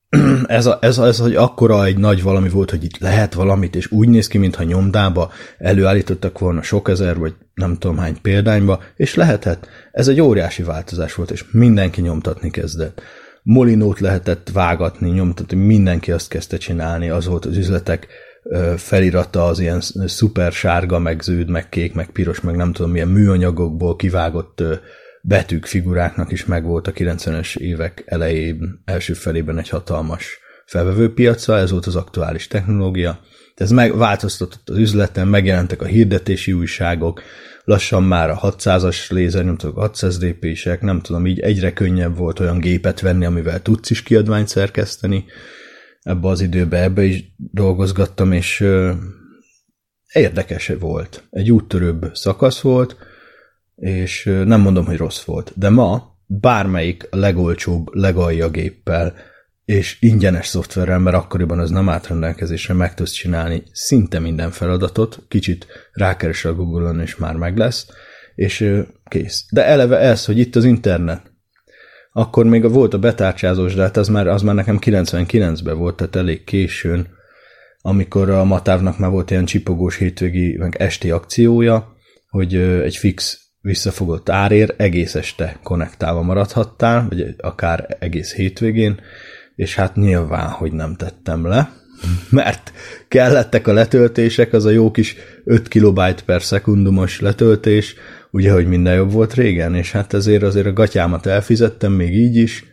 ez, a, ez, ez hogy akkora egy nagy valami volt, hogy itt lehet valamit, és úgy néz ki, mintha nyomdába előállítottak volna sok ezer, vagy nem tudom hány példányba, és lehetett. Ez egy óriási változás volt, és mindenki nyomtatni kezdett. Molinót lehetett vágatni, nyomtatni, mindenki azt kezdte csinálni, az volt az üzletek felirata az ilyen szuper sárga, meg zöld, meg kék, meg piros, meg nem tudom milyen műanyagokból kivágott betűk figuráknak is megvolt a 90-es évek elején, első felében egy hatalmas felvevőpiaca, ez volt az aktuális technológia. Ez megváltoztatott az üzleten, megjelentek a hirdetési újságok, lassan már a 600-as lézernyomtatók, 600 dp nem tudom, így egyre könnyebb volt olyan gépet venni, amivel tudsz is kiadványt szerkeszteni. Ebbe az időbe ebbe is dolgozgattam, és érdekes volt. Egy úttörőbb szakasz volt, és nem mondom, hogy rossz volt, de ma bármelyik legolcsóbb, legalja géppel és ingyenes szoftverrel, mert akkoriban az nem állt rendelkezésre, meg tudsz csinálni szinte minden feladatot, kicsit rákeres a Google-on, és már meg lesz, és kész. De eleve ez, hogy itt az internet, akkor még volt a betárcsázós, de hát az már, az már nekem 99-ben volt, tehát elég későn, amikor a Matávnak már volt ilyen csipogós hétvégi, meg esti akciója, hogy egy fix visszafogott árér egész este konnektálva maradhattál, vagy akár egész hétvégén, és hát nyilván, hogy nem tettem le, mert kellettek a letöltések, az a jó kis 5 kilobajt per szekundumos letöltés, ugye, hogy minden jobb volt régen, és hát ezért azért a gatyámat elfizettem még így is.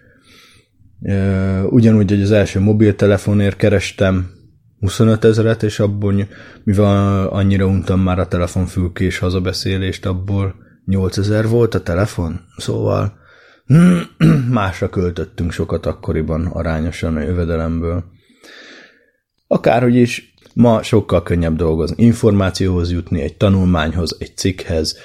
Ugyanúgy, hogy az első mobiltelefonért kerestem 25 ezeret, és abból, mivel annyira untam már a telefonfülkés hazabeszélést, abból 8000 volt a telefon, szóval másra költöttünk sokat akkoriban arányosan a jövedelemből. Akárhogy is, ma sokkal könnyebb dolgozni, információhoz jutni, egy tanulmányhoz, egy cikkhez,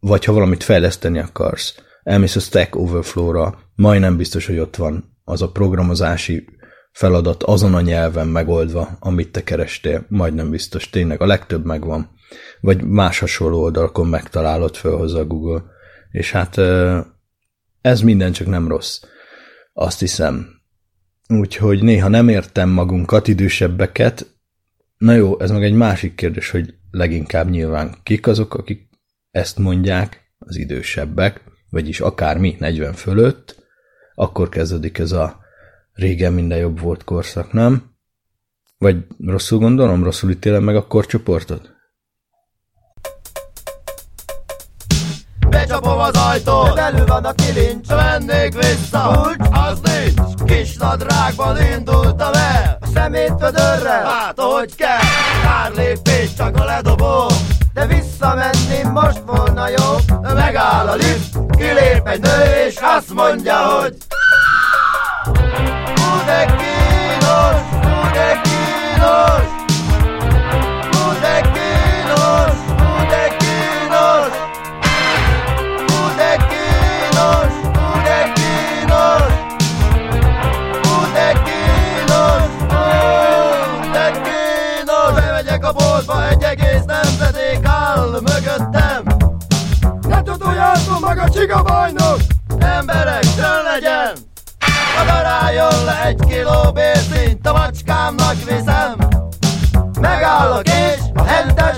vagy ha valamit fejleszteni akarsz, elmész a Stack Overflow-ra, majdnem biztos, hogy ott van az a programozási feladat azon a nyelven megoldva, amit te kerestél, majdnem biztos, tényleg a legtöbb megvan vagy más hasonló oldalakon megtalálod fölhozza a Google. És hát ez minden csak nem rossz. Azt hiszem. Úgyhogy néha nem értem magunkat, idősebbeket. Na jó, ez meg egy másik kérdés, hogy leginkább nyilván kik azok, akik ezt mondják, az idősebbek, vagyis akár mi 40 fölött, akkor kezdődik ez a régen minden jobb volt korszak, nem? Vagy rosszul gondolom, rosszul ítélem meg a korcsoportot? Becsapom az ajtót, belül van a kilincs, vennék vissza, kulcs, az nincs. Kis nadrágban indultam el, a szemét födörrel, hát ahogy kell, pár lépés csak a ledobó. De visszamenni most volna jó, megáll a lift, kilép egy nő, és azt mondja, hogy Hú de kínos, a bajnok! Emberek, csön legyen! Madaráljon le egy kiló bérszint, a macskámnak viszem. Megállok és a hentes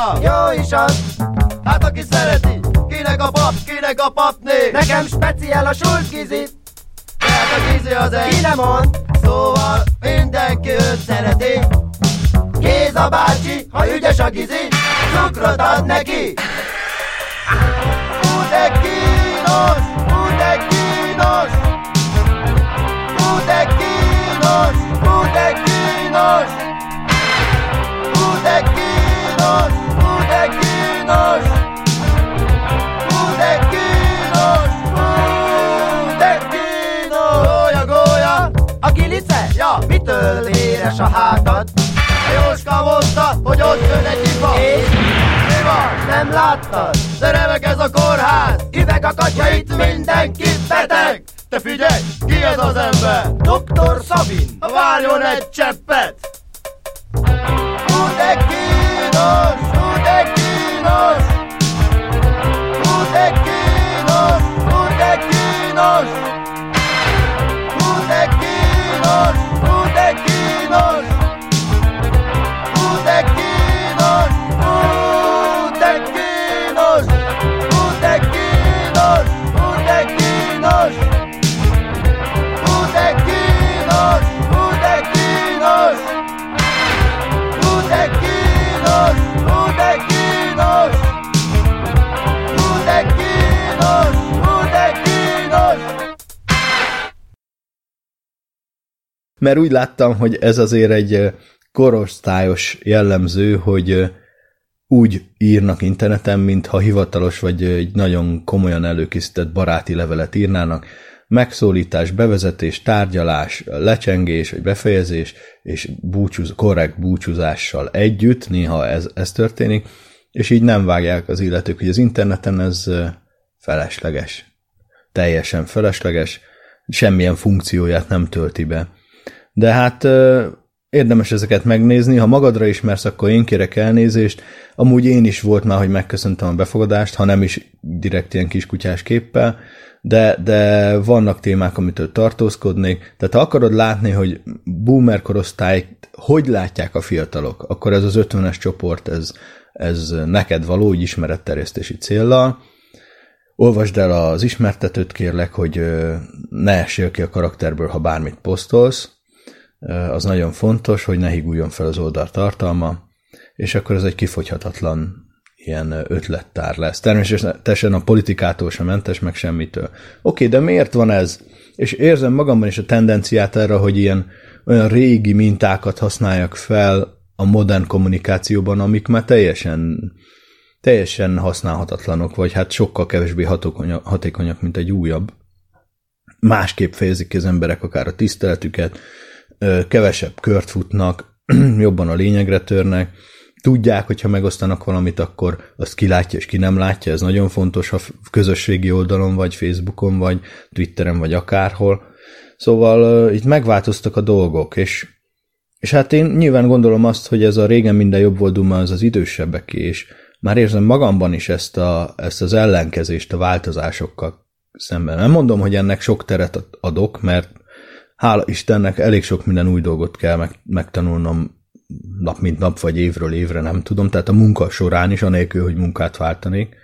padra. Jó is az. Hát aki szereti, kinek a pap, kinek a papné. Nekem speciál a sultgizi, Hát a gizi az egy. ki nem mond, Szóval mindenki őt szereti. Géza bácsi, ha ügyes a gizi, cukrot ad neki. Hú de kínos, véres a hátad? a Jóska mondta, hogy ott jön egy ipa. És Mi van? nem láttad? De remek ez a kórház, Üveg a kacsa, itt mindenki beteg! Te figyelj, ki ez az ember? Doktor Szabin. Várjon egy cseppet! Hú de kínos, Mert úgy láttam, hogy ez azért egy korosztályos jellemző, hogy úgy írnak interneten, mintha hivatalos vagy egy nagyon komolyan előkészített baráti levelet írnának. Megszólítás, bevezetés, tárgyalás, lecsengés vagy befejezés, és búcsúz, korrekt búcsúzással együtt, néha ez, ez történik, és így nem vágják az illetők, hogy az interneten ez felesleges. Teljesen felesleges, semmilyen funkcióját nem tölti be. De hát érdemes ezeket megnézni, ha magadra ismersz, akkor én kérek elnézést. Amúgy én is volt már, hogy megköszöntem a befogadást, ha nem is direkt ilyen kiskutyás képpel, de, de vannak témák, amitől tartózkodnék. Tehát ha akarod látni, hogy boomer korosztályt hogy látják a fiatalok, akkor ez az 50-es csoport, ez, ez neked való, úgy ismeretterjesztési céllal. Olvasd el az ismertetőt, kérlek, hogy ne essél ki a karakterből, ha bármit posztolsz. Az nagyon fontos, hogy ne higuljon fel az oldal tartalma, és akkor ez egy kifogyhatatlan ilyen ötlettár lesz. Természetesen a politikától sem mentes, meg semmitől. Oké, de miért van ez? És érzem magamban is a tendenciát erre, hogy ilyen olyan régi mintákat használjak fel a modern kommunikációban, amik már teljesen teljesen használhatatlanok, vagy hát sokkal kevésbé hatékonyak, hatékonyak mint egy újabb. Másképp fejezik ki az emberek akár a tiszteletüket, kevesebb kört futnak, jobban a lényegre törnek, tudják, hogyha megosztanak valamit, akkor azt ki látja és ki nem látja, ez nagyon fontos, ha közösségi oldalon, vagy Facebookon, vagy Twitteren, vagy akárhol. Szóval itt megváltoztak a dolgok, és, és hát én nyilván gondolom azt, hogy ez a régen minden jobb volt duma, az az idősebbek és már érzem magamban is ezt, a, ezt az ellenkezést a változásokkal szemben. Nem mondom, hogy ennek sok teret adok, mert hála Istennek elég sok minden új dolgot kell meg, megtanulnom nap mint nap, vagy évről évre, nem tudom, tehát a munka során is, anélkül, hogy munkát váltanék.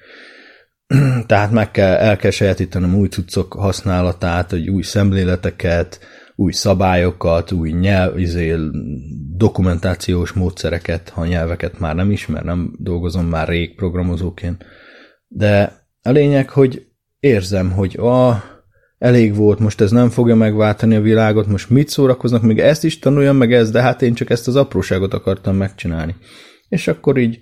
tehát meg kell, el kell sajátítanom új cuccok használatát, hogy új szemléleteket, új szabályokat, új nyelv, izé, dokumentációs módszereket, ha nyelveket már nem ismer, nem dolgozom már rég programozóként. De a lényeg, hogy érzem, hogy a, elég volt, most ez nem fogja megváltani a világot, most mit szórakoznak, még ezt is tanuljam meg ez, de hát én csak ezt az apróságot akartam megcsinálni. És akkor így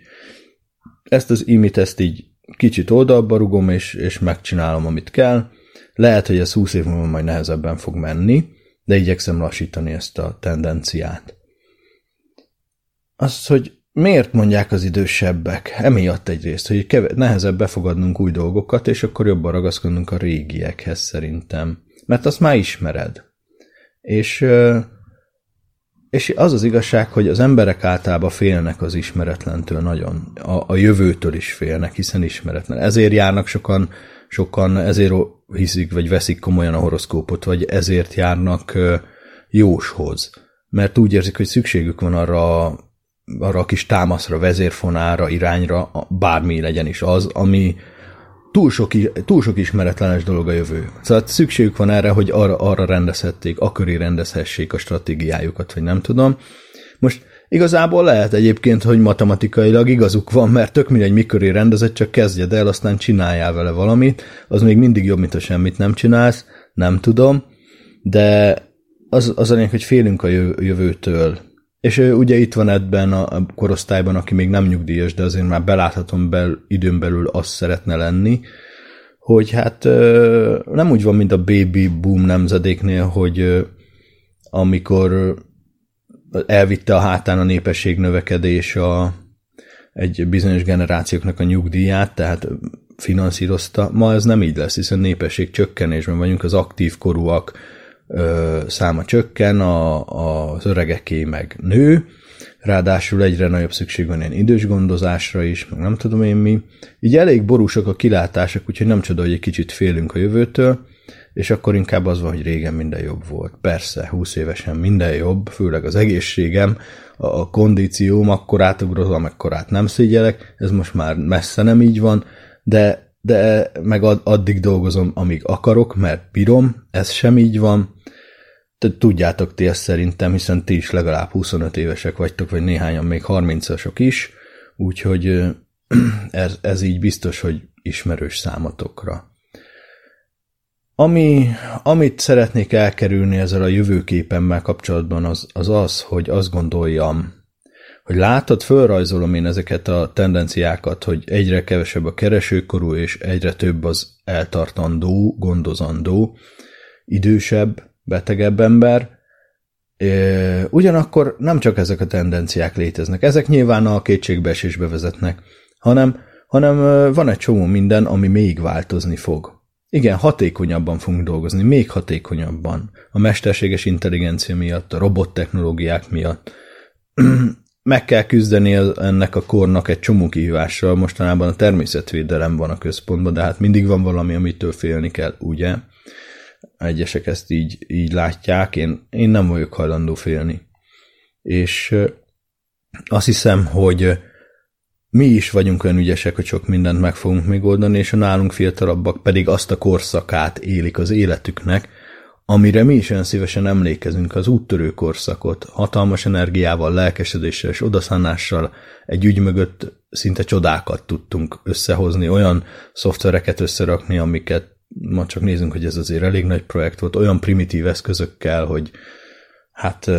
ezt az imit, ezt így kicsit oldalba rugom, és, és megcsinálom, amit kell. Lehet, hogy ez 20 év múlva majd nehezebben fog menni, de igyekszem lassítani ezt a tendenciát. Az, hogy miért mondják az idősebbek? Emiatt egyrészt, hogy keve- nehezebb befogadnunk új dolgokat, és akkor jobban ragaszkodnunk a régiekhez szerintem. Mert azt már ismered. És, és az az igazság, hogy az emberek általában félnek az ismeretlentől nagyon. A, a jövőtől is félnek, hiszen ismeretlen. Ezért járnak sokan, sokan ezért hiszik, vagy veszik komolyan a horoszkópot, vagy ezért járnak jóshoz. Mert úgy érzik, hogy szükségük van arra arra a kis támaszra, vezérfonára, irányra, bármi legyen is az, ami túl sok, túl sok ismeretlenes dolog a jövő. Szóval szükségük van erre, hogy arra, arra rendezhették, a köré rendezhessék a stratégiájukat, vagy nem tudom. Most igazából lehet egyébként, hogy matematikailag igazuk van, mert tök mindegy, miköré rendezett, csak kezdjed el, aztán csináljál vele valamit, az még mindig jobb, mint ha semmit nem csinálsz, nem tudom, de az, az a lényeg, hogy félünk a jövőtől, és ugye itt van ebben a korosztályban, aki még nem nyugdíjas, de azért már beláthatom bel, időn belül azt szeretne lenni, hogy hát nem úgy van, mint a baby boom nemzedéknél, hogy amikor elvitte a hátán a népesség növekedés a, egy bizonyos generációknak a nyugdíját, tehát finanszírozta. Ma ez nem így lesz, hiszen népesség csökkenésben vagyunk, az aktív korúak ö, száma csökken, a, a, az öregeké meg nő, ráadásul egyre nagyobb szükség van ilyen idős gondozásra is, meg nem tudom én mi. Így elég borúsak a kilátások, úgyhogy nem csoda, hogy egy kicsit félünk a jövőtől, és akkor inkább az van, hogy régen minden jobb volt. Persze, 20 évesen minden jobb, főleg az egészségem, a, kondícióm, akkor átugrozom, át nem szégyelek, ez most már messze nem így van, de de meg addig dolgozom, amíg akarok, mert bírom, ez sem így van. Te tudjátok ti ezt szerintem, hiszen ti is legalább 25 évesek vagytok, vagy néhányan még 30-asok is, úgyhogy ez, ez így biztos, hogy ismerős számotokra. Ami, amit szeretnék elkerülni ezzel a jövőképemmel kapcsolatban, az, az az, hogy azt gondoljam, hogy látod, fölrajzolom én ezeket a tendenciákat, hogy egyre kevesebb a keresőkorú, és egyre több az eltartandó, gondozandó, idősebb, betegebb ember. Ugyanakkor nem csak ezek a tendenciák léteznek, ezek nyilván a kétségbeesésbe vezetnek, hanem, hanem van egy csomó minden, ami még változni fog. Igen, hatékonyabban fogunk dolgozni, még hatékonyabban. A mesterséges intelligencia miatt, a robottechnológiák miatt meg kell küzdeni ennek a kornak egy csomó kihívással. Mostanában a természetvédelem van a központban, de hát mindig van valami, amitől félni kell, ugye? Egyesek ezt így, így látják, én, én nem vagyok hajlandó félni. És azt hiszem, hogy mi is vagyunk olyan ügyesek, hogy sok mindent meg fogunk még oldani, és a nálunk fiatalabbak pedig azt a korszakát élik az életüknek, amire mi is olyan szívesen emlékezünk, az úttörő korszakot, hatalmas energiával, lelkesedéssel és odaszánással egy ügy mögött szinte csodákat tudtunk összehozni, olyan szoftvereket összerakni, amiket ma csak nézünk, hogy ez azért elég nagy projekt volt, olyan primitív eszközökkel, hogy hát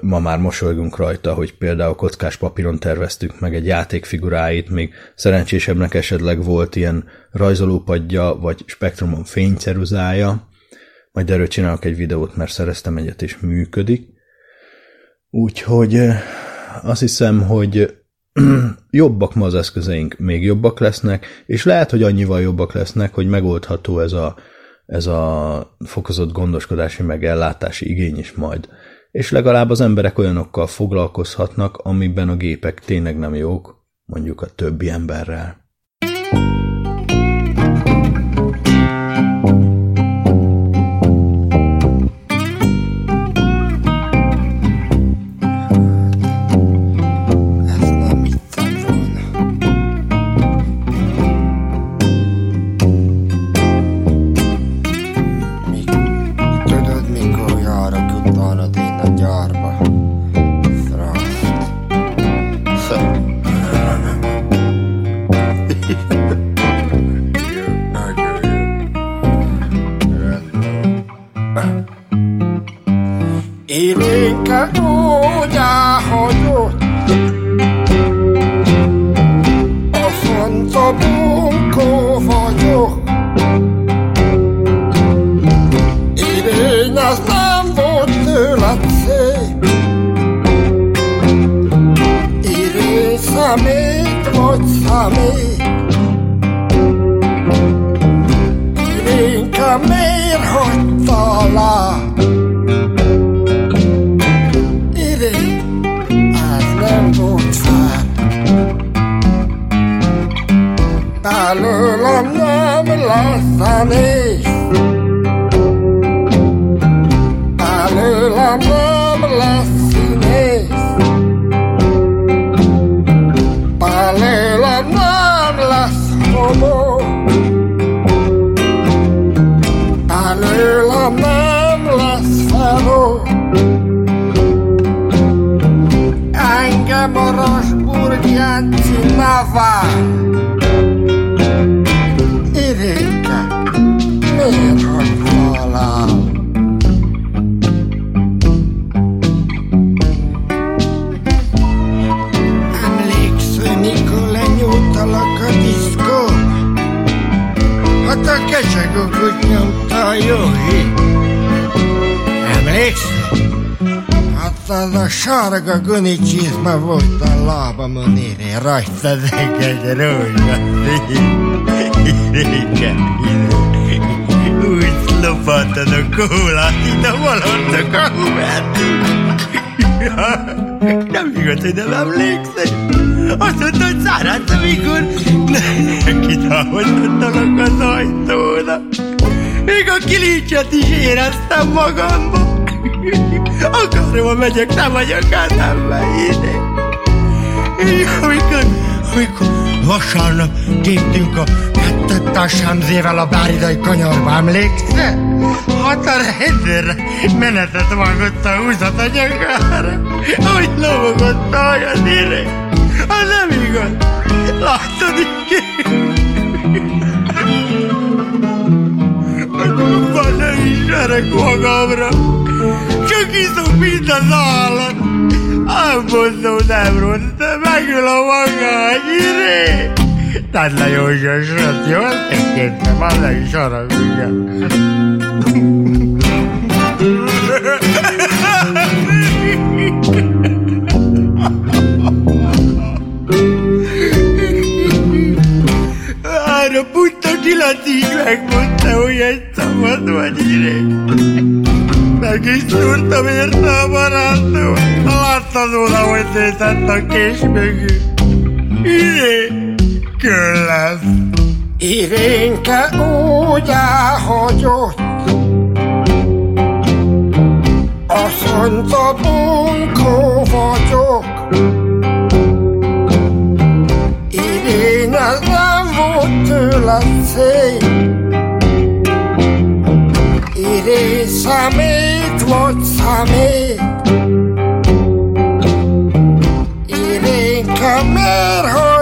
ma már mosolygunk rajta, hogy például kockás papíron terveztük meg egy játékfiguráit, még szerencsésebbnek esetleg volt ilyen rajzolópadja, vagy spektrumon fényceruzája, majd erről csinálok egy videót, mert szereztem egyet, és működik. Úgyhogy azt hiszem, hogy jobbak ma az eszközeink, még jobbak lesznek, és lehet, hogy annyival jobbak lesznek, hogy megoldható ez a, ez a fokozott gondoskodási megellátási igény is majd. És legalább az emberek olyanokkal foglalkozhatnak, amiben a gépek tényleg nem jók, mondjuk a többi emberrel. Ez rajta egy rózsa. Igen, úgy lopatod a kólát, itt a valontok a hubert. Nem igaz, hogy nem emlékszel. Azt mondta, hogy száradsz, amikor kitávoztattalak az ajtóra. Még a kilincset is éreztem magamba. Akárhova megyek, nem vagyok eszembe ide. Amikor, amikor vasárnap téptünk a kettőtás Sámzével a báridai kanyarba, emlékszel? Hát a rendőrre menetet vágott a húzat a nyakára, hogy lógott a hajad ére. Az nem igaz. Látod, Van nem ismerek magamra. Csak iszok, mint az állat. Rossz, de megül a magány, iré. Tedd le József, srác, jó? Ezt kértem, már le is haragudjál. Arra putta Kilaci is megmondta, hogy egy szabad vagy iré. Meg is szúrtam érte a barátom. Láttad volna, hogy szétett a kés mögül. Iré, kön lesz. Irénke úgy elhagyott, azt mondta, bunkó vagyok. Irény, ez nem volt tőled szép. what's honey. It ain't coming home.